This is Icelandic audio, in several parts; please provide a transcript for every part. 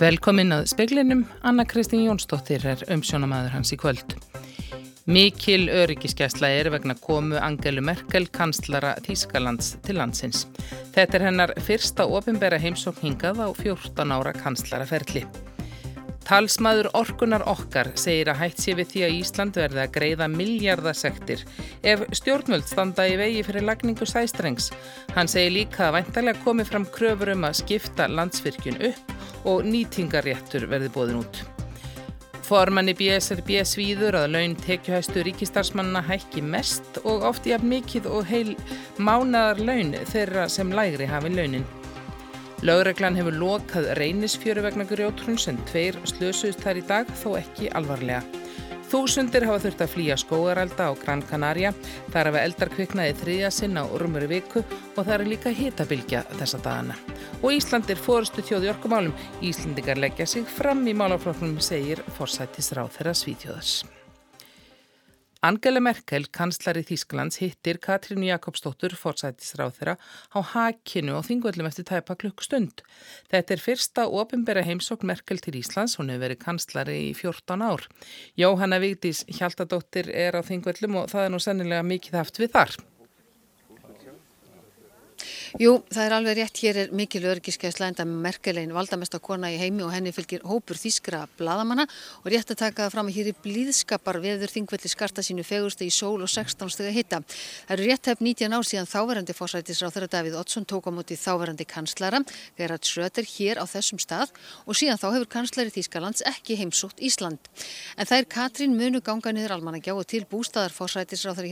Velkomin að speklinum, Anna Kristín Jónsdóttir er umsjónamaður hans í kvöld. Mikil öryggiskesla er vegna komu Angelu Merkel, kanslara Þískalands til landsins. Þetta er hennar fyrsta ofinbera heimsókn hingað á 14 ára kanslaraferli. Talsmaður orkunar okkar segir að hætt sé við því að Ísland verði að greiða miljardasektir ef stjórnvöld standa í vegi fyrir lagningu sæstrengs. Hann segir líka að væntalega komi fram kröfur um að skipta landsvirkjun upp og nýtingaréttur verði bóðin út. Formanni BSRB svíður að laun tekjuhæstu ríkistarsmanna hækki mest og oft í að mikið og heil mánadar laun þeirra sem lægri hafi launin. Lögreglan hefur lokað reynisfjöru vegna grjótrun sem tveir slösuðst þær í dag þó ekki alvarlega. Þúsundir hafa þurft að flýja skógarelda á Gran Canaria. Að við eldar kviknaði þriðja sinna á rumuru viku og það er líka hitabilgja þessa dagana. Og Ísland er fórustu þjóði orkumálum. Íslandingar leggja sig fram í málafloknum, segir forsættisráð þeirra Svíþjóðars. Angela Merkel, kanslari Þísklands, hittir Katrínu Jakobsdóttur, forsætisráð þeirra, á hakinu og þingvöldum eftir tæpa klukkstund. Þetta er fyrsta ofinbæra heimsókn Merkel til Íslands, hún hefur verið kanslari í 14 ár. Jóhanna Vigdís Hjaltadóttir er á þingvöldum og það er nú sennilega mikið haft við þar. Jú, það er alveg rétt, hér er mikil örgiskeiðsla enda merkelein valdamesta kona í heimi og henni fylgir hópur þýskra bladamanna og rétt að taka það fram að hér er blíðskapar veður þingvelli skarta sínu fegurstu í sól og 16 steg að hitta. Það eru rétt hefð 19 ár síðan þáverandi fórsætisráð þegar Davíð Oddsson tók á móti þáverandi kanslara, Gerhard Schröter, hér á þessum stað og síðan þá hefur kanslari Þýskalands ekki heimsótt Ísland. En það er Katrín munu ganga niður almannagjá og til bústaðar fórsætisráð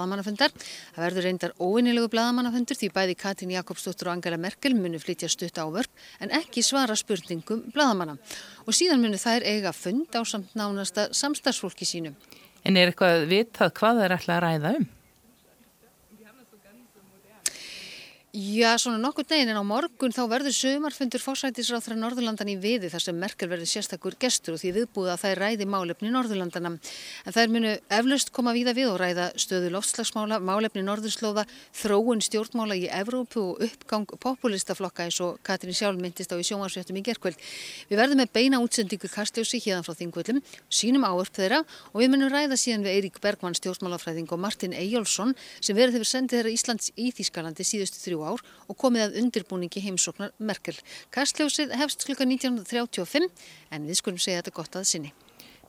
þegar hér á þingvöllum og klukka 1945 hefur verið bóða til bladamanna bladamannafundar. Það verður reyndar óinilegu bladamannaföndur því bæði Katrín Jakobsdóttur og Angela Merkel munu flytja stutt ávörp en ekki svara spurningum bladamanna. Og síðan munu þær eiga fund á samt nánasta samstagsfólki sínu. En er eitthvað vitað hvað er alltaf að ræða um? Já, svona nokkur deginn en á morgun þá verður sömarfundur fórsætisráð þar Norðurlandan í viði þar sem Merkel verður sérstakur gestur og því viðbúið að er ræði málefni Norðurlandana. En er munu eflaust koma víða við og ræða stöðu loftslagsmála, málefni Norðurslóða, þróun stjórnmála í Evrópu og uppgang populistaflokka eins og Katrín sjálf myndist á í sjómarsvéttum í gerkvöld. Við verðum með beina útsendingu kastljósi hérna frá þingvöldum, sínum áörp þeirra og við munum ræða síðan við Eirík Bergmann stjórnmálafræðing og Martin Eyjólfsson sem verður hefur sendið þeirra Íslands í Þýskalandi síðustu þrjú ár og komið að undirbúningi heimsóknar Merkel. Kastljósið hefst klukka 1935 en við skulum segja þetta gott að sinni.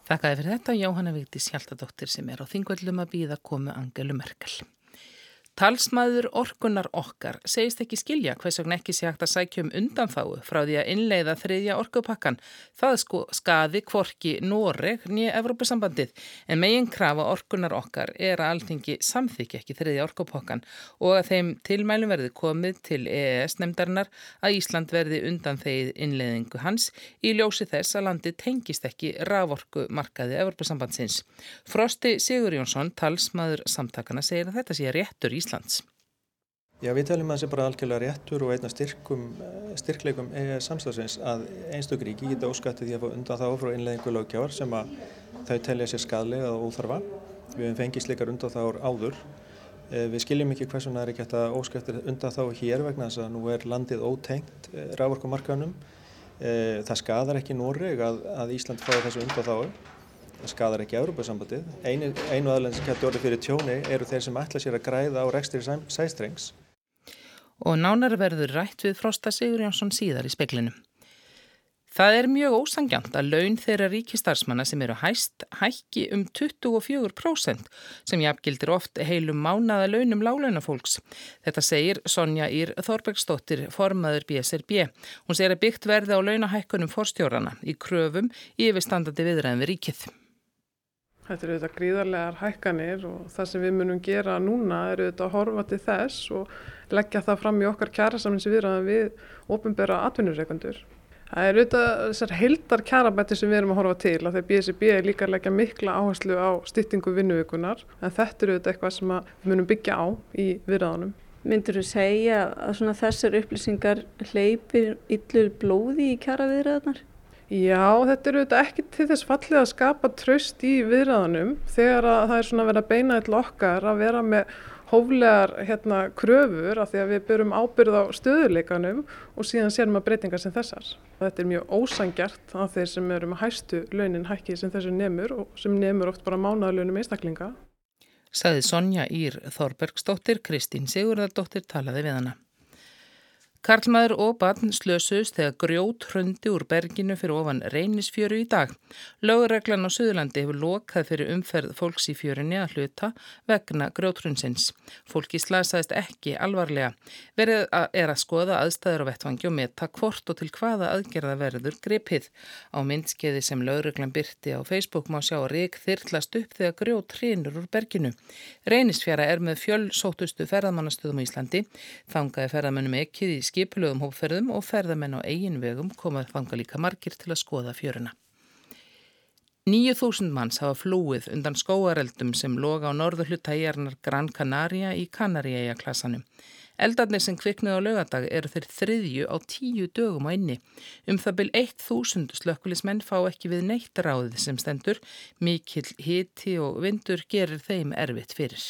Þakkaði fyrir þetta Jóhanna Vigdís Hjaltadóttir sem er á þingvöldum að býða komu Angelu Merkel. Talsmaður orkunar okkar segist ekki skilja hvers vegna ekki sé hægt að sækja um undanfáu frá því að innleiða þriðja orkupakkan. Það sko skaði kvorki Noreg nýja Evrópusambandið en megin krafa orkunar okkar er að alþingi samþykja ekki þriðja orkupakkan og að þeim tilmælum verði komið til EES nefndarinnar að Ísland verði undan þeir innleiðingu hans í ljósi þess að landi tengist ekki raforku markaði Evrópusambandsins. Frosti Sigur Jónsson, talsmaður samtakana, segir að þetta sé réttur Íslands? Já, við talum að það sé bara algjörlega réttur og einna styrkum, eh, styrkleikum er samstagsins að einstaklega ríki geta óskætti því að fá undan þá frá innleðingu löggjafar sem að þau telja sér skadlega og óþarfa. Við hefum fengið slikar undan þá áður. Eh, við skiljum ekki hversun það er ekki að óskætti undan þá hér vegna þess að nú er landið ótengt eh, rávorkumarkanum. Það skadar ekki Noreg að, að Ísland fái þessu undan þá skadar ekki Európa-sambandið. Einu, einu aðlæðin sem getur orðið fyrir tjóni eru þeir sem ætla sér að græða á rekstri sæstrengs. Og nánar verður rætt við Frosta Sigur Jónsson síðar í speklinum. Það er mjög ósangjant að laun þeirra ríkistarsmanna sem eru hæst hækki um 24% sem jafngildir oft heilum mánaða launum lálaunafólks. Þetta segir Sonja Ír Þorbergsdóttir, formaður BSRB. Hún segir að byggt verði á launahækkunum forstjórana í kröfum yfirstandandi viðræðin við ríkið. Þetta eru auðvitað gríðarlegar hækkanir og það sem við munum gera núna er auðvitað að horfa til þess og leggja það fram í okkar kjærasamins viðraðan við ofinbera atvinnureikandur. Það eru auðvitað þessar heldar kjærabætti sem við erum að horfa til að þegar BSB er líka að leggja mikla áherslu á styttingu vinnuvíkunar en þetta eru auðvitað eitthvað sem við munum byggja á í viðraðanum. Myndur þú segja að þessar upplýsingar hleypir yllur blóði í kjæraviðraðanar? Já, þetta eru auðvitað ekki til þess fallið að skapa tröst í viðræðanum þegar að það er svona verið að beina til okkar að vera með hóflegar hérna, kröfur af því að við byrjum ábyrð á stöðuleikanum og síðan séum að breytingar sem þessar. Þetta er mjög ósangjart af þeir sem eru með hæstu launin hækki sem þessu nemur og sem nemur oft bara mánaðalunum einstaklinga. Saði Sonja Ír Þorbergsdóttir, Kristín Sigurðardóttir talaði við hana. Karlmaður og barn slösust þegar grjót hrundi úr berginu fyrir ofan reynisfjöru í dag. Lögurreglan á Suðurlandi hefur lokað fyrir umferð fólks í fjörunni að hluta vegna grjóthrunnsins. Fólki slasaðist ekki alvarlega. Verið er að skoða aðstæður á vettvangi og metta hvort og til hvaða aðgerða verður gripið. Á myndskeiði sem lögreglan byrti á Facebook má sjá rík þyrtlast upp þegar grjót hrinur úr berginu. Reynisfjara er með fjölsótustu ferðamannastöðum í Íslandi. Þangaði ferðamennum ekkið í skipulögum hópferðum og ferðamenn á eigin vegum komað fanga líka margir til að skoða fjöruna. 9.000 manns hafa flúið undan skóareldum sem loga á norðu hlutæjarnar Gran Canaria í Kanaríæja klassanum. Eldarnir sem kviknuð á lögadag eru þeir þriðju á tíu dögum á inni. Um það byl 1.000 slökkulismenn fá ekki við neitt ráðið sem stendur, mikill hiti og vindur gerir þeim erfitt fyrir.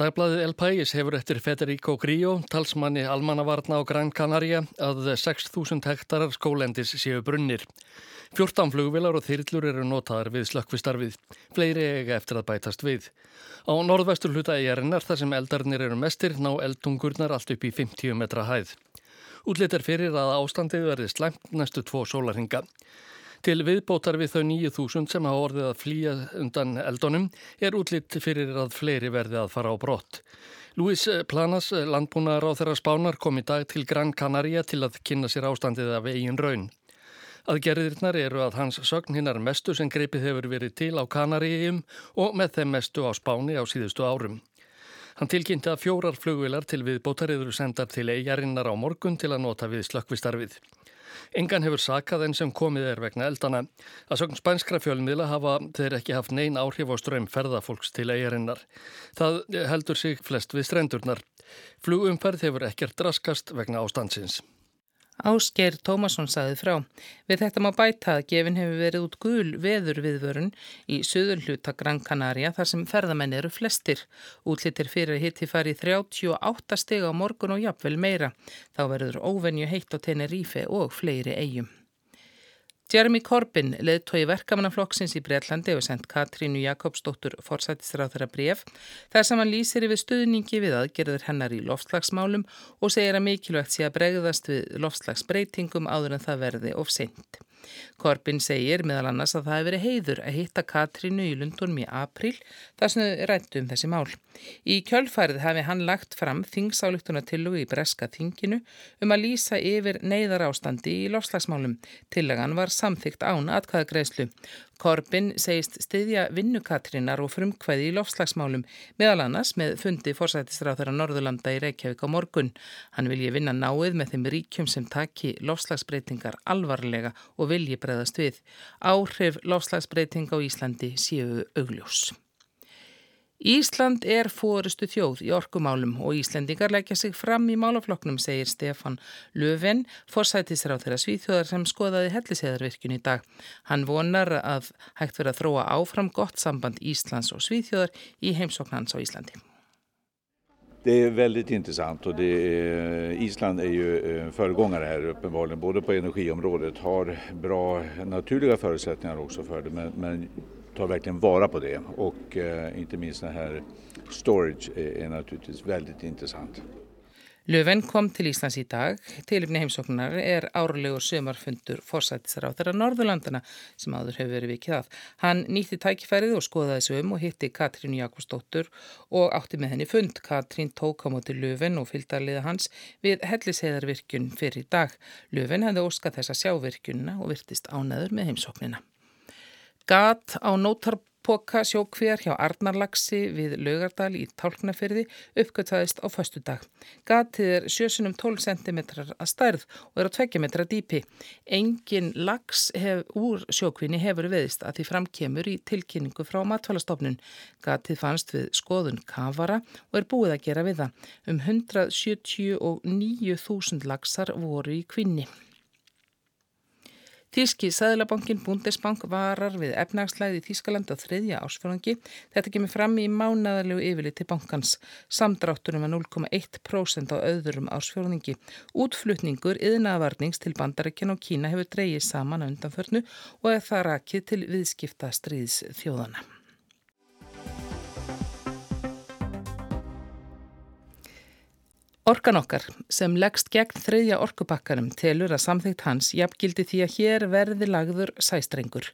Dagbladið El Pais hefur eftir Federico Grillo, talsmanni almannavarna á Gran Canaria, að 6.000 hektarar skólendis séu brunnir. 14 flugvilar og þyrlur eru notaðar við slökkvistarfið. Fleiri eiga eftir að bætast við. Á norðvestur hluta eigarinnar þar sem eldarnir eru mestir ná eldungurnar allt upp í 50 metra hæð. Útlitt er fyrir að ástandið verði slæmt næstu tvo sólarhinga. Til viðbótar við þau 9.000 sem hafa orðið að flýja undan eldonum er útlitt fyrir að fleiri verði að fara á brott. Luis Planas, landbúnaðar á þeirra spánar, kom í dag til Gran Canaria til að kynna sér ástandið af eigin raun. Aðgerðirnar eru að hans sögn hinnar mestu sem greipið hefur verið til á Kanaríum og með þeim mestu á spáni á síðustu árum. Hann tilkynnti að fjórar flugvilar til viðbótar eru sendar til eigarinnar á morgun til að nota við slökkvistarfið. Engan hefur sakað enn sem komið er vegna eldana. Að sögn spænskra fjölmiðla hafa þeir ekki haft neyn áhrif á ströym ferðafólks til eigarinnar. Það heldur sig flest við strendurnar. Flugumferð hefur ekkert raskast vegna ástandsins. Ásgeir Tómasson saði frá. Við þetta má bæta að gefin hefur verið út gul veður viðvörun í söður hluta Gran Canaria þar sem ferðamenn eru flestir. Útlittir fyrir hitti fari 38 steg á morgun og jafnvel meira. Þá verður óvenju heitt á Tenerife og fleiri eigum. Jeremy Corbyn, leðtói verkamannaflokksins í Breitlandi og sendt Katrínu Jakobsdóttur forsættisráð þeirra bref þar sem hann lýsir yfir stuðningi við aðgerður hennar í loftslagsmálum og segir að mikilvægt sé að bregðast við loftslagsbreytingum áður en það verði of seint. Korbin segir meðal annars að það hefur verið heiður að hitta Katrínu í Lundunum í april þar sem þau rættu um þessi mál. Í kjölfærið hafi hann lagt fram þingsáluktuna tillugu í breska þinginu um að lýsa yfir neyðar ástandi í lofslagsmálum. Tillagan var samþygt án atkvæðagreðslu. Korbin segist styðja vinnukatrinnar og frumkvæði í lofslagsmálum meðal annars með fundi fórsættisráð þeirra Norðurlanda í Reykjavík á morgun. Hann vilji vinna náið með þeim ríkjum sem taki lofslagsbreytingar alvarlega og vilji breyðast við. Áhrif lofslagsbreyting á Íslandi séu augljós. Ísland er fórustu þjóð í orkumálum og Íslendingar leggja sig fram í málafloknum, segir Stefan Löfven, forsætisra á þeirra svíþjóðar sem skoðaði helliseðarvirkjun í dag. Hann vonar að hægt verið að þróa áfram gott samband Íslands og svíþjóðar í heimsóknans á Íslandi. Det är väldigt intressant och är, Island är ju eh, föregångare här uppenbarligen, både på energiområdet, har bra naturliga förutsättningar också för det, men, men tar verkligen vara på det och eh, inte minst den här storage är, är naturligtvis väldigt intressant. Löfven kom til Íslands í dag. Tilifni heimsóknar er árlegur sömarfundur forsættisar á þeirra Norðurlandana sem áður hefur verið vikið að. Hann nýtti tækifærið og skoðaði þessu um og hitti Katrín Jakobsdóttur og átti með henni fund. Katrín tók á móti Löfven og fylgdarliða hans við hellisheðarvirkjun fyrir dag. Löfven hefði óskað þessa sjávirkjunna og virtist ánaður með heimsóknina. Gat á nótarpoka sjókvér hjá Arnarlaxi við Laugardal í Tálknafyrði uppgöttaðist á fastu dag. Gatið er 7-12 cm að stærð og er á 2 metra dýpi. Engin lax hef, úr sjókvinni hefur veðist að því framkemur í tilkynningu frá matfælastofnun. Gatið fannst við skoðun kavara og er búið að gera við það. Um 179.000 laxar voru í kvinni. Þíski Sæðlabankin Bundesbank varar við efnagslæði í Þískaland á þriðja ásfjörðangi. Þetta kemur fram í mánadalegu yfirli til bankans. Samdrátturum var 0,1% á öðrum ásfjörðangi. Útflutningur yðnavarnings til bandarækjan og Kína hefur dreyið saman undanförnu og er það rakið til viðskipta stríðs þjóðana. Orkan okkar sem leggst gegn þriðja orkupakkanum telur að samþygt hans jafngildi því að hér verði lagður sæstrengur.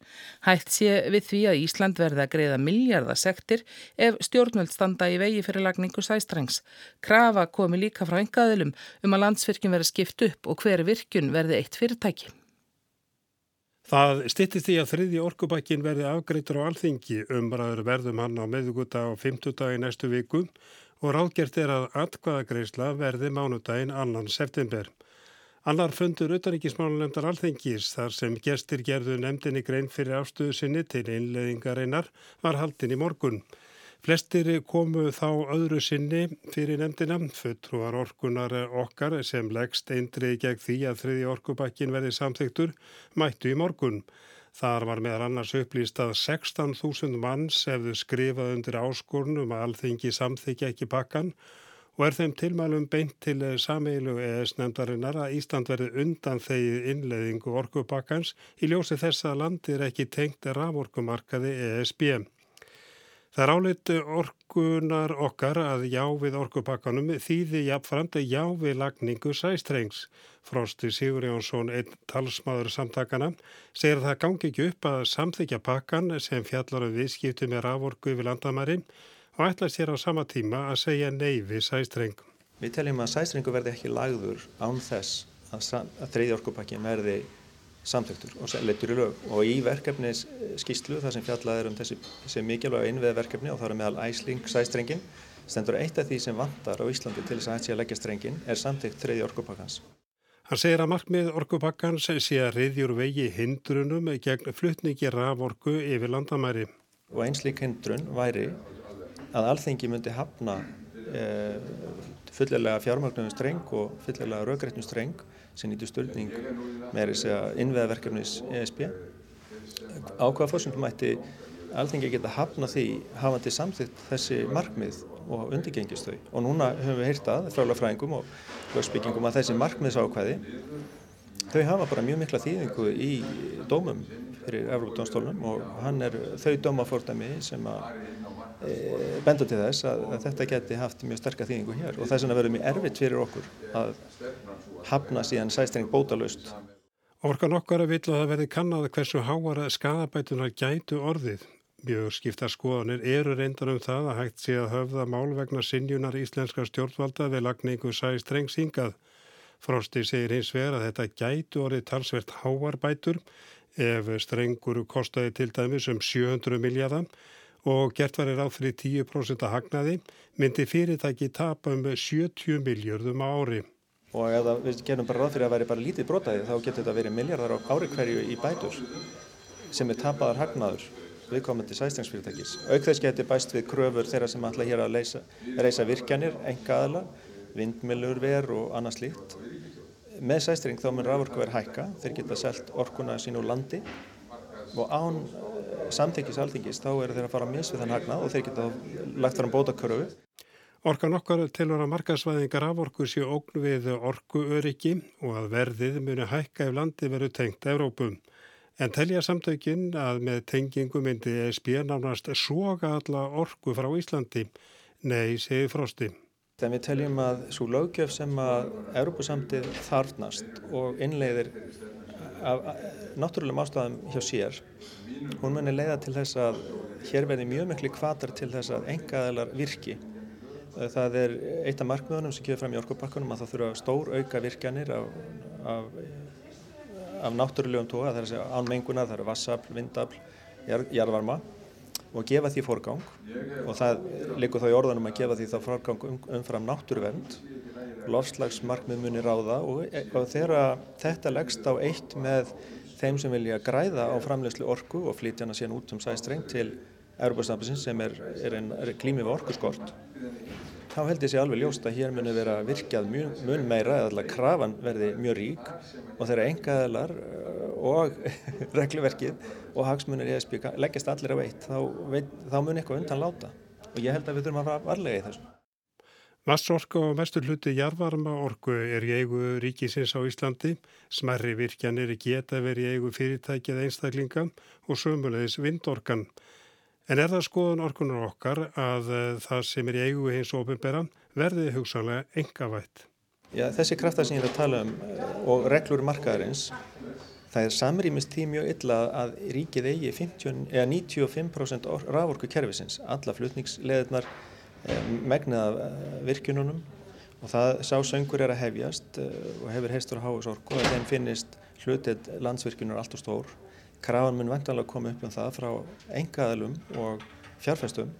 Hætt sé við því að Ísland verði að greiða miljardasektir ef stjórnvöld standa í vegi fyrir lagningu sæstrengs. Krafa komi líka frá engaðilum um að landsvirkjum verði skipt upp og hver virkjun verði eitt fyrirtæki. Það styrtist því að þriðji orkupakkin verði afgreitur á alþingi umræður verðum hann á meðuguta á 50 dagi næstu viku og ráðgert er að atkvaðagreisla verði mánudaginn annan september. Annar fundur utaríkismálunemndar alþengis þar sem gestir gerðu nefndinni grein fyrir afstöðu sinni til einleðingareinar var haldin í morgun. Flestir komu þá öðru sinni fyrir nefndina, fulltrúar orkunar okkar sem leggst eindriði gegn því að þriði orkubakkin verði samþyktur mættu í morgun. Þar var meðal annars upplýst að 16.000 manns hefðu skrifað undir áskornum að alþengi samþykja ekki pakkan og er þeim tilmælum beint til sameilu ES nefndarinnar að Ísland verði undan þegið innleðingu orkupakkans í ljósi þess að landir ekki tengt raforkumarkaði ESB. Það er áleitt orkunar okkar að já við orkupakkanum þýði jafnframt að já við lagningu sæstrengs. Frosti Sigur Jónsson, einn talsmaður samtakana, segir að það gangi ekki upp að samþykja pakkan sem fjallar um viðskiptu með raforku yfir landamæri og ætla sér á sama tíma að segja nei við sæstreng. Við teljum að sæstrengu verði ekki lagður án þess að, að þriði orkupakkin verði samtöktur og leittur í lög og í verkefnis skýslu þar sem fjallað er um þessi, þessi mikilvæg innveð verkefni og það er meðal æsling sæstrengin stendur eitt af því sem vantar á Íslandi til þess að hægt sé að leggja strengin er samtökt þriði orkupakkans. Hann segir að markmið orkupakkans sé að reyðjur vegi hindrunum gegn flutningi raforku yfir landamæri. Og eins lík hindrun væri að alþengi myndi hafna e, fullilega fjármagnum streng og fullilega raugrætnum streng sem nýtu störning með þess að innveðaverkefnis ESB á hvaða fórsöndum ætti alþengi geta hafna því hafandi samþitt þessi markmið og undirgengist þau? Og núna höfum við heyrtað frálafræðingum og lögsbyggingum að þessi markmiðsákvæði þau hafa bara mjög mikla þýðingu í dómum fyrir Európa-dómstólunum og hann er þau dómafordami sem að benda til þess að, að þetta geti haft mjög sterkar þýðingu hér og þess vegna verður mjög erfitt fyrir okkur að hafna síðan sæstreng bótalust. Orkan okkar að vilja að það verði kannada hversu háara skadabætunar gætu orðið. Mjög skipta skoðanir eru reyndan um það að hægt sé að höfða mál vegna sinjunar íslenska stjórnvalda við lagningu sæstreng síngað. Frosti segir hins vegar að þetta gætu orðið talsvert háarbætur ef strengur kostaði til dæmis um 700 miljardar og gert var í ráð fyrir 10% að hagnaði myndi fyrirtæki tapa um 70 miljardum á ári. Og ef við gerum bara ráð fyrir að veri bara lítið brotaði þá getur þetta verið miljardar á ári hverju í bætur sem er tapaðar hagnaður viðkomandi sæstingsfyrirtækis. Auk þess getur bæst við kröfur þeirra sem ætla hér að leysa, reysa virkjanir, enga aðla, vindmilur, ver og annað slíkt. Með sæstring þá mun raforku verið hækka, þeir geta selgt orkuna sín úr landi og án samþykis alþingis þá eru þeir að fara að misfið þann hagnað og þeir geta lagt fram bótakörfu. Orkan okkar tilur að markasvæðingar af orku séu ógn við orkuöryggi og að verðið muni hækka ef landi veru tengt Evrópum. En telja samtökin að með tengingu myndi ESB nánast soga alla orku frá Íslandi. Nei, segir Frosti. Þegar við teljum að svo lögjöf sem að Európusamtið þarfnast og innleiðir af náttúrulegum ástæðum hjá sér hún muni leiða til þess að hér verði mjög miklu kvatar til þess að engaðalar virki. Það er eitt af markmiðunum sem kemur fram í orkupakkunum að það þurfa stór auka virkjanir af, af, af náttúrulegum tóa það er að segja ánmengunar, það eru vassafl, vindafl jarðvarma og gefa því forgang. Og það likur þá í orðanum að gefa því þá forgang um, umfram náttúruvernd lofslagsmarkmið muni ráða og, og þegar þetta leggst á eitt með þeim sem vilja græða á framlegslu orku og flytja hana síðan út um sæstreng til Europastampinsins sem er, er, er klími við orkuskort þá held ég sé alveg ljóst að hér muni vera virkjað mjög, mjög meira eða alltaf krafan verði mjög rík og þeirra engaðalar uh, og regluverkið og hagsmunir ESB leggjast allir á eitt, þá, þá mun eitthvað undan láta og ég held að við þurfum að fara varlega í þessu. Vassorka og mestur hluti jarvarma orku er í eigu ríkisins á Íslandi, smerri virkjanir geta verið í eigu fyrirtækið einstaklinga og sömulegis vindorkan. En er það skoðun orkunar okkar að eh, það sem er í eigu hins ofinbera verði hugsanlega engavætt? Já, þessi kraftar sem ég er að tala um eh, og reglur markaðarins, það er samrýmist því mjög illa að ríkið eigi 50, 95% raforku kervisins, alla flutningsleðirnar, eh, megnið af virkununum og það sá söngur er að hefjast og hefur heistur að háa sorku og þeim finnist hlutið landsvirkunar allt og stór. Krafan mun vendanlega koma upp um það frá engaðalum og fjárfæstum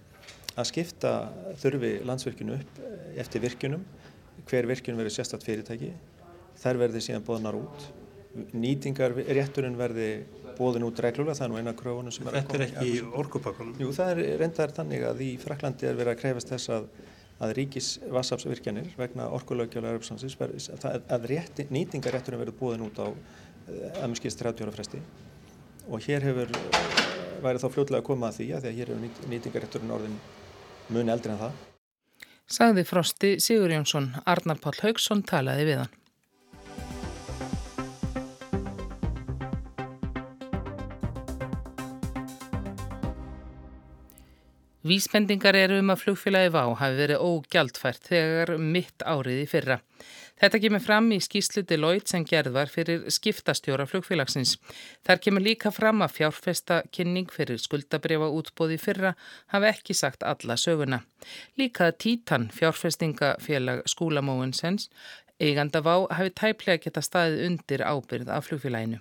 að skipta þurfi landsvirkjunu upp eftir virkunum, hver virkun verður sérstatt fyrirtæki, þær verður síðan bóðnar út, nýtingar rétturinn verði bóðin út reglulega, það er nú eina kröfunum sem er að koma. Þetta er ekki í orkupakkunum? Jú, það er reyndar þannig að í Fraklandi er verið að krefast þess að, að ríkis vassafsvirkjanir vegna orkulögjálega að, að rétti, nýtingarétturinn verður bóðin út á að mjög skilst 30 ára fresti og hér hefur værið þá fljóðlega að koma að því að því að hér hefur nýtingarétturinn orðin muni eldri en það. Sagði Frosti Sigur Jónsson, Arnar Páll Haugsson talaði við hann. Vísbendingar eru um að flugfélagi VÁ hafi verið ógjaldfært þegar mitt árið í fyrra. Þetta kemur fram í skýslu Deloitte sem gerð var fyrir skiptastjóra flugfélagsins. Þar kemur líka fram að fjárfesta kynning fyrir skuldabrifa útbóði fyrra hafi ekki sagt alla söguna. Líka Títan fjárfestingafélag skúlamóinsens eiganda vá hafi tæplega geta staðið undir ábyrð af flugfélaginu.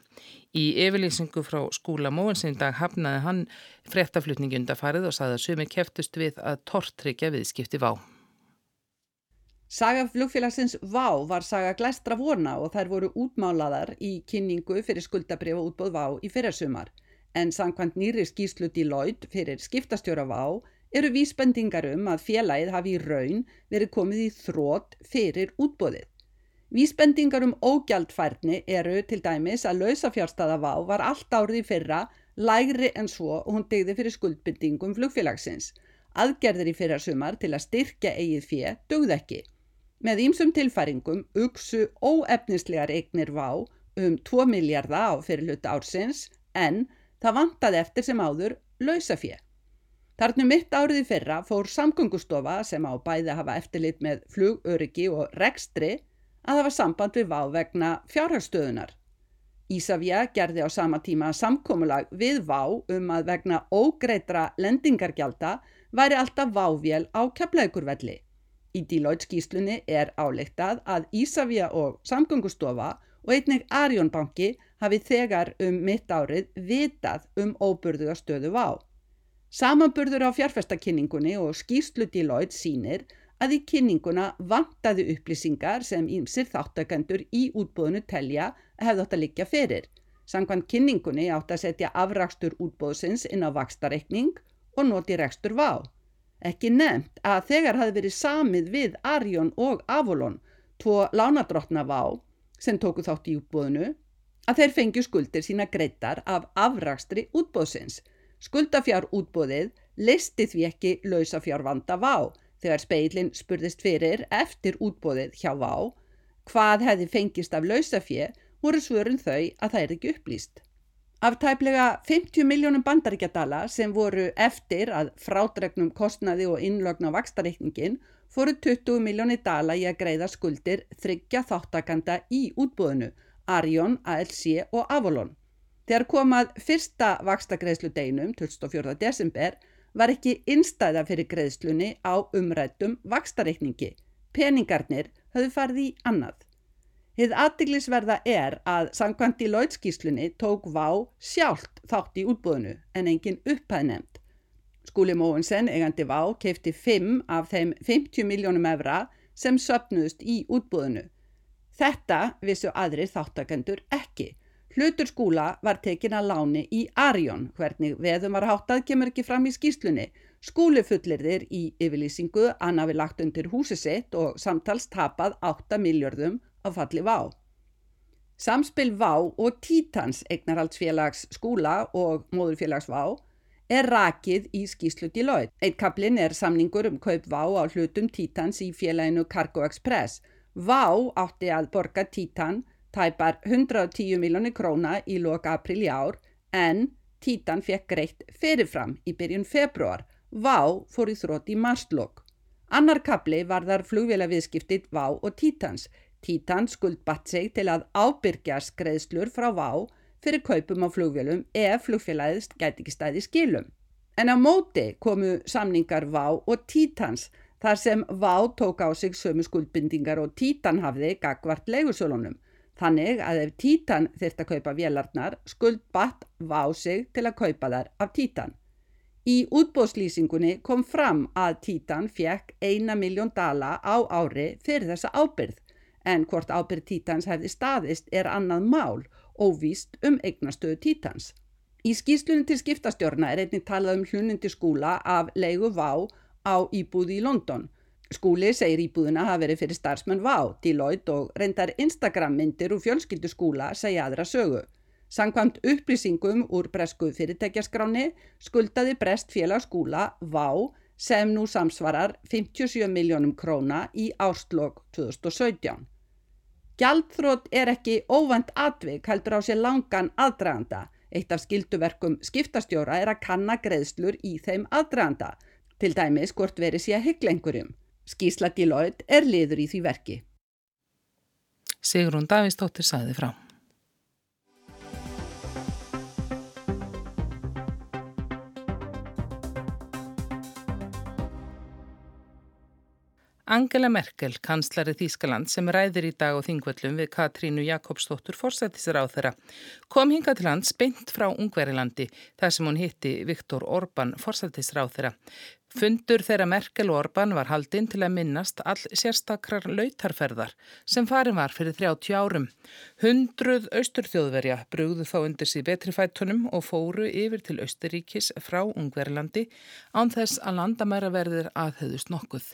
Í yfirlýsingu frá skúla móinsinn dag hafnaði hann frettaflutningi undarfarið og saði að sumi keftust við að tortryggja viðskipti vá. Saga flugfélagsins VÁ var saga glæstra vorna og þær voru útmálaðar í kynningu fyrir skuldabrifa útbóð VÁ í fyrirsumar. En samkvæmt nýri skýslu Deloitte fyrir skiptastjóra VÁ eru vísbendingar um að félagið hafi í raun verið komið í þrótt fyrir útbóðið. Vísbendingar um ógjaldfærni eru til dæmis að lausafjárstaða VÁ var allt árið fyrra lægri en svo og hún degði fyrir skuldbendingum flugfélagsins. Aðgerðir í fyrirsumar til að styrkja eigið fjö dögð ekki. Með ímsum tilfæringum uksu óefnislegar eignir vá um 2 miljardar á fyrirluta ársins en það vantaði eftir sem áður lausafjö. Þarnum mitt árið í fyrra fór samgöngustofa sem á bæði hafa eftirlit með flugöryggi og rekstri að hafa samband við vá vegna fjárhagstöðunar. Ísafja gerði á sama tíma samkómulag við vá um að vegna ógreitra lendingargjalda væri alltaf vávél á keflaukurvelli. Í Deloitte skýslunni er áleiktað að Ísafja og Samgöngustofa og einnig Arjónbanki hafi þegar um mitt árið vitað um óburðuga stöðu vá. Samanburður á fjárfestakynningunni og skýslu Deloitte sínir að í kynninguna vantaði upplýsingar sem ímsir þáttakendur í útbóðinu telja hefði átt að liggja fyrir. Samkvæmt kynningunni átt að setja afrakstur útbóðsins inn á vakstareikning og noti rekstur vá. Ekki nefnt að þegar hafi verið samið við Arjón og Avolon, tvo lánadrottna vá sem tóku þátt í útbóðinu, að þeir fengju skuldir sína greitar af afrakstri útbóðsins. Skuldafjár útbóðið listi því ekki lausafjár vanda vá þegar speilin spurðist fyrir eftir útbóðið hjá vá hvað hefði fengist af lausafjö voru svörun þau að það er ekki upplýst. Af tæplega 50 miljónum bandaríkjadala sem voru eftir að frádregnum kostnaði og innlögn á vakstareikningin fóru 20 miljónir dala í að greiða skuldir þryggja þáttakanda í útbúðinu, Arjón, ALC og Avolon. Þegar komað fyrsta vakstagreðslu deinum, 24. desember, var ekki innstæða fyrir greiðslunni á umrættum vakstareikningi. Peningarnir höfðu farið í annað. Hið aðdeglisverða er að samkvæmt í lautskíslunni tók Vá sjálft þátt í útbúðinu en engin upphæðnemt. Skúli Móinsen, eigandi Vá, keipti 5 af þeim 50 miljónum evra sem söpnuðust í útbúðinu. Þetta vissu aðrir þáttakendur ekki. Hlutur skúla var tekin að láni í Arjón, hvernig veðum var háttað kemur ekki fram í skíslunni. Skúli fullir þir í yfirlýsingu að nafi lagt undir húsi sitt og samtals tapað 8 miljardum á falli vá. Samspil Vá og Títans eignarhaldsfélags skúla og móðurfélags Vá er rakið í skýslu Deloitte. Eitt kaplinn er samningur um kaup Vá á hlutum Títans í félaginu Cargo Express. Vá átti að borga Títan tæpar 110 miljónir króna í loka april í ár en Títan fekk greitt fyrirfram í byrjun februar. Vá fór í þrótt í marslokk. Annar kapli var þar flugvélaviðskiptið Vá og Títans. Títan skuldbatt sig til að ábyrgja skreðslur frá Vá fyrir kaupum á flugvélum ef flugfélagist gæti ekki stæði skilum. En á móti komu samningar Vá og Títans þar sem Vá tók á sig sömu skuldbindingar og Títan hafði gagvart leigusölunum. Þannig að ef Títan þurft að kaupa vélarnar skuldbatt Vá sig til að kaupa þær af Títan. Í útbóðslýsingunni kom fram að Títan fekk eina miljón dala á ári fyrir þessa ábyrð en hvort ábyrð Títans hefði staðist er annað mál, óvíst um eignastöðu Títans. Í skýslunum til skiptastjórna er einnig talað um hlunundi skúla af leigu Vá á íbúði í London. Skúli segir íbúðina hafa verið fyrir starfsmenn Vá, Deloitte og reyndar Instagram myndir úr fjölskyldu skúla segja aðra sögu. Sankvamt upplýsingum úr bresku fyrirtækjaskráni skuldaði brest félag skúla Vá sem nú samsvarar 57 miljónum króna í árslokk 2017. Gjaldþrótt er ekki óvænt atvik heldur á sér langan aðdraganda. Eitt af skilduverkum skiptastjóra er að kanna greiðslur í þeim aðdraganda, til dæmis hvort verið sé að hyggla einhverjum. Skísla Deloitte er liður í því verki. Sigrun Davísdóttir saði frá. Angela Merkel, kanslari Þýskaland sem ræðir í dag á þingvöllum við Katrínu Jakobsdóttur fórsættisra á þeirra, kom hinga til hans beint frá Ungverilandi þar sem hún hitti Viktor Orban fórsættisra á þeirra. Fundur þeirra Merkel og Orban var haldinn til að minnast all sérstakrar lautarferðar sem farin var fyrir 30 árum. Hundruð austurþjóðverja brugðu þá undir síð betrifættunum og fóru yfir til Austuríkis frá Ungverlandi án þess að landamæraverðir aðhauðust nokkuð.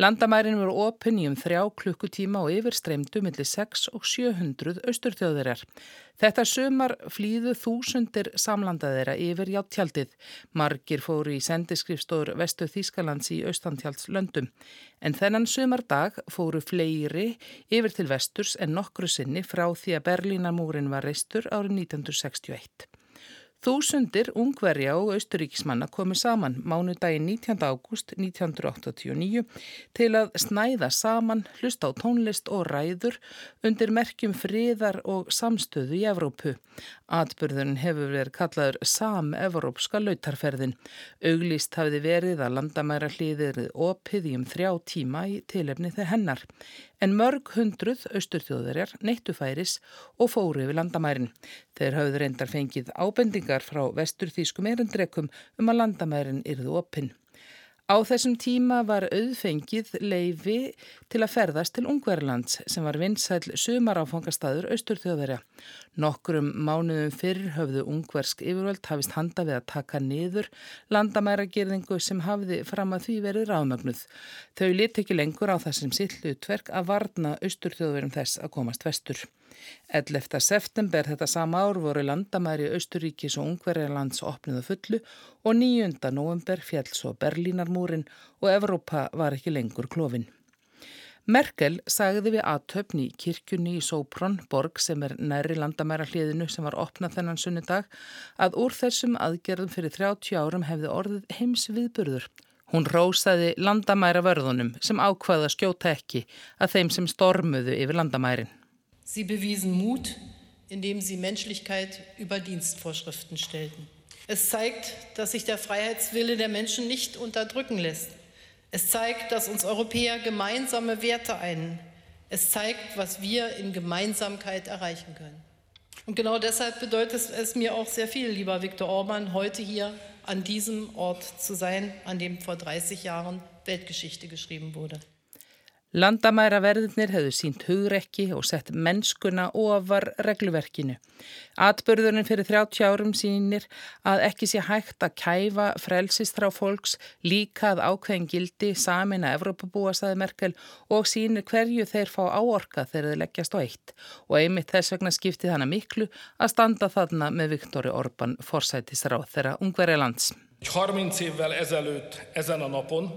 Landamærin voru opinn í um þrjá klukkutíma og yfir streymdu millir 6 og 700 austurþjóðverjar. Þetta sömar flýðu þúsundir samlandaðeira yfir játtjaldið. Margir fóru í sendiskrifstóður vestu Þýskalands í austantjaldslöndum. En þennan sömar dag fóru fleiri yfir til vesturs en nokkru sinni frá því að Berlínamúrin var reistur árið 1961. Þúsundir ungverja og austuríkismanna komu saman mánudaginn 19. ágúst 1989 til að snæða saman, hlusta á tónlist og ræður undir merkjum friðar og samstöðu í Evrópu. Atbyrðun hefur verið kallaður sam-evrópska lautarferðin. Auglýst hafiði verið að landamæra hliðir opið í um þrjá tíma í tilefni þegar hennar en mörg hundruð austurþjóðverjar neittu færis og fóru yfir landamærin. Þeir hafðu reyndar fengið ábendingar frá vesturþýskum erindrekum um að landamærin yrðu opinn. Á þessum tíma var auðfengið leifi til að ferðast til Ungverðlands sem var vinsæl sumaráfangastadur austurþjóðverja. Nokkrum mánuðum fyrr höfðu ungversk yfirvöld hafist handa við að taka niður landamæragerðingu sem hafði fram að því verið ráðmögnuð. Þau lit ekki lengur á þessum sillu tverk að varna austurþjóðverjum þess að komast vestur. 11. september þetta sama ár voru landamæri Austuríkis og Ungverjarlands opniðu fullu og 9. november fjall svo Berlínarmúrin og Evrópa var ekki lengur klófin. Merkel sagði við aðtöfn í kirkjunni í Sopron, borg sem er næri landamæra hliðinu sem var opnað þennan sunnudag, að úr þessum aðgerðum fyrir 30 árum hefði orðið heims viðburður. Hún rósaði landamæra vörðunum sem ákvaða skjóta ekki að þeim sem stormuðu yfir landamærin. Sie bewiesen Mut, indem sie Menschlichkeit über Dienstvorschriften stellten. Es zeigt, dass sich der Freiheitswille der Menschen nicht unterdrücken lässt. Es zeigt, dass uns Europäer gemeinsame Werte einen. Es zeigt, was wir in Gemeinsamkeit erreichen können. Und genau deshalb bedeutet es mir auch sehr viel, lieber Viktor Orban, heute hier an diesem Ort zu sein, an dem vor 30 Jahren Weltgeschichte geschrieben wurde. Landamæra verðinir hefðu sínt hugrekki og sett mennskuna ofar regluverkinu. Atbörðurinn fyrir 30 árum sínir að ekki sé hægt að kæfa frelsistrá fólks líka að ákveðin gildi samin að Evrópabúa saði Merkel og sínir hverju þeir fá áorka þegar þeir leggjast á eitt og einmitt þess vegna skiptið hana miklu að standa þarna með Viktori Orban forsætisráð þeirra ungverja lands. 30 évvel ezelőtt ezen a napon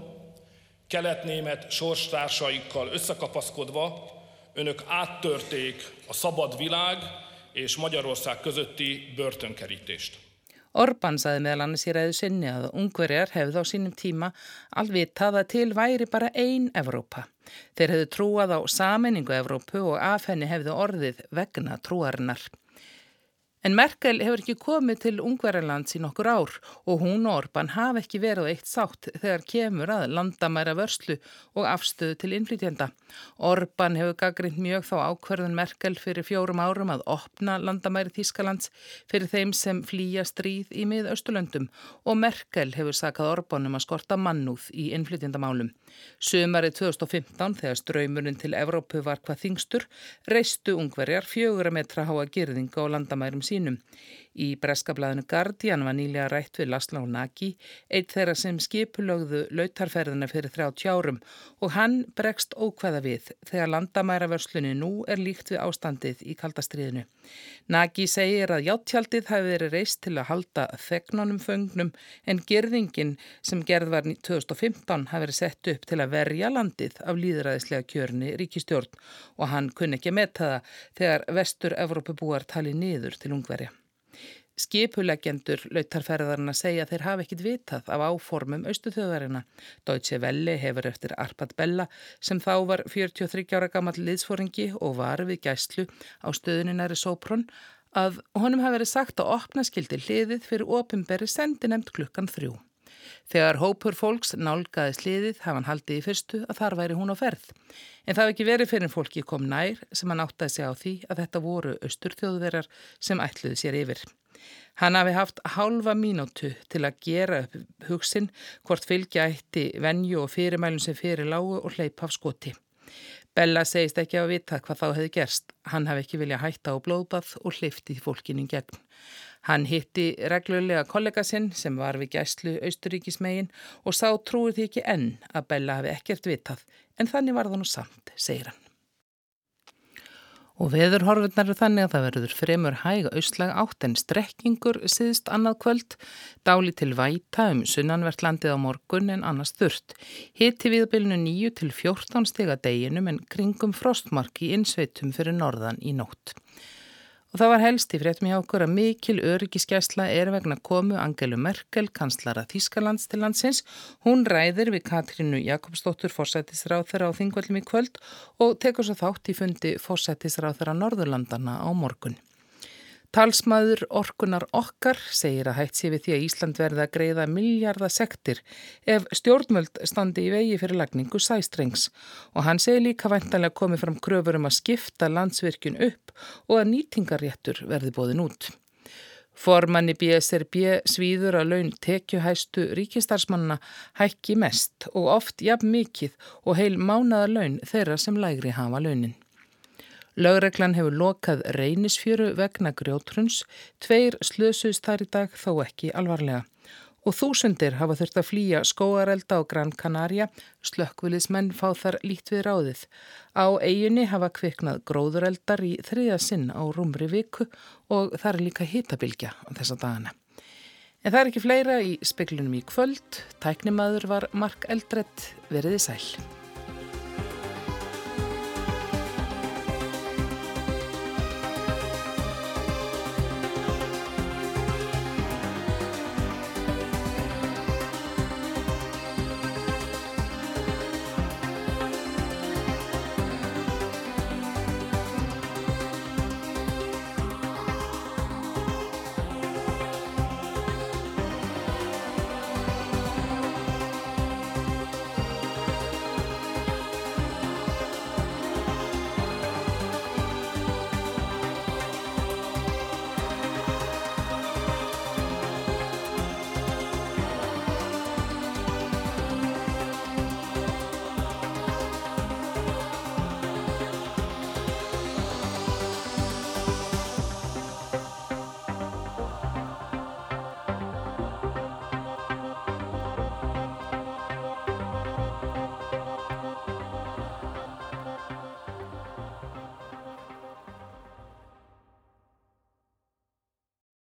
kelet-német sorstársaikkal összekapaszkodva önök áttörték a szabad világ és Magyarország közötti börtönkerítést. Orbán saði meðal annars í ræðu sinni að ungverjar hefði á sínum tíma alvitað að til væri bara einn Evrópa. Þeir hefðu trúað á saminningu Evrópu og af henni hefðu orðið vegna trúarinnar. En Merkel hefur ekki komið til Ungverðarlands í nokkur ár og hún og Orban hafa ekki verið eitt sátt þegar kemur að landamæra vörslu og afstöðu til innflytjenda. Orban hefur gaggrind mjög þá ákverðun Merkel fyrir fjórum árum að opna landamæri Þískalands fyrir þeim sem flýja stríð í mið Östurlöndum og Merkel hefur sakað Orbanum að skorta mannúð í innflytjendamálum. Sumari 2015 þegar ströymurinn til Evrópu var hvað þingstur reistu Ungverjar fjögur að metra háa girðinga á landamærum sínum. Í breskablaðinu Guardian var nýlega rætt við Laszlo Nagy, eitt þeirra sem skipulögðu lautarferðina fyrir 30 árum og hann bregst ókveða við þegar landamæravörslunni nú er líkt við ástandið í kaldastriðinu. Nagy segir að játtjaldið hafi verið reist til að halda þegnunum föngnum en gerðingin sem gerð var 2015 hafi verið sett upp til að verja landið af líðræðislega kjörni ríkistjórn og hann kunni ekki að metta það þegar vestur Evrópu búar tali niður til ungverja. Skipuleggjendur lautarferðarna segja þeir hafa ekkit vitað af áformum austuþjóðarina. Deutsche Welle hefur eftir Arpad Bella sem þá var 43 ára gammal liðsforingi og var við gæslu á stöðuninari Sopron að honum hafi verið sagt að opna skildi hliðið fyrir opimberi sendi nefnd klukkan þrjú. Þegar hópur fólks nálgaði sliðið hafði hann haldið í fyrstu að þar væri hún á ferð. En það hef ekki verið fyrir fólki kom nær sem hann áttaði sig á því að þetta voru austurþjóðverjar sem ætluði sér yfir. Hann hafi haft hálfa mínútu til að gera upp hugsin hvort fylgja eitti venju og fyrirmælum sem fyrir lágu og hleypa af skoti. Bella segist ekki að vita hvað þá hefði gerst. Hann hafi ekki vilja hætta á blóðbað og hleyfti fólkinni gegn. Hann hitti reglulega kollega sinn sem var við gæslu austuríkismegin og sá trúið því ekki enn að Bella hafi ekkert vitað en þannig var það nú samt, segir hann. Og veðurhorfurnar eru þannig að það verður fremur hæga ausslag átt en strekkingur síðst annað kvöld, dáli til væta um sunnanvertlandið á morgun en annars þurft. Hitti viðbylnu 9 til 14 stiga deginum en kringum frostmark í insveitum fyrir norðan í nótt. Og það var helst í fréttum hjá okkur að mikil öryggiskesla er vegna komu Angelu Merkel, kanslara Þískalands til landsins. Hún ræðir við Katrínu Jakobsdóttur fórsættisráð þeirra á þingvöldum í kvöld og tekur svo þátt í fundi fórsættisráð þeirra Norðurlandana á morgun. Talsmaður orkunar okkar segir að hægt sé við því að Ísland verða að greiða miljardasektir ef stjórnmöld standi í vegi fyrir lagningu sæstrengs og hann segir líka væntanlega komið fram kröfur um að skipta landsvirkjun upp og að nýtingarréttur verði bóðin út. Formanni BSRB svíður að laun tekjuhæstu ríkistarsmanna hækki mest og oft jafn mikið og heil mánaða laun þeirra sem lægri hafa launin. Lögreglan hefur lokað reynisfjöru vegna grjótruns, tveir slösust þar í dag þó ekki alvarlega. Og þúsundir hafa þurft að flýja skóarelda á Gran Canaria, slökkvilismenn fá þar lít við ráðið. Á eiginni hafa kviknað gróðureldar í þriða sinn á rúmri viku og það er líka hitabilgja þessa dagana. En það er ekki fleira í speklunum í kvöld. Tæknimaður var Mark Eldredd veriði sæl.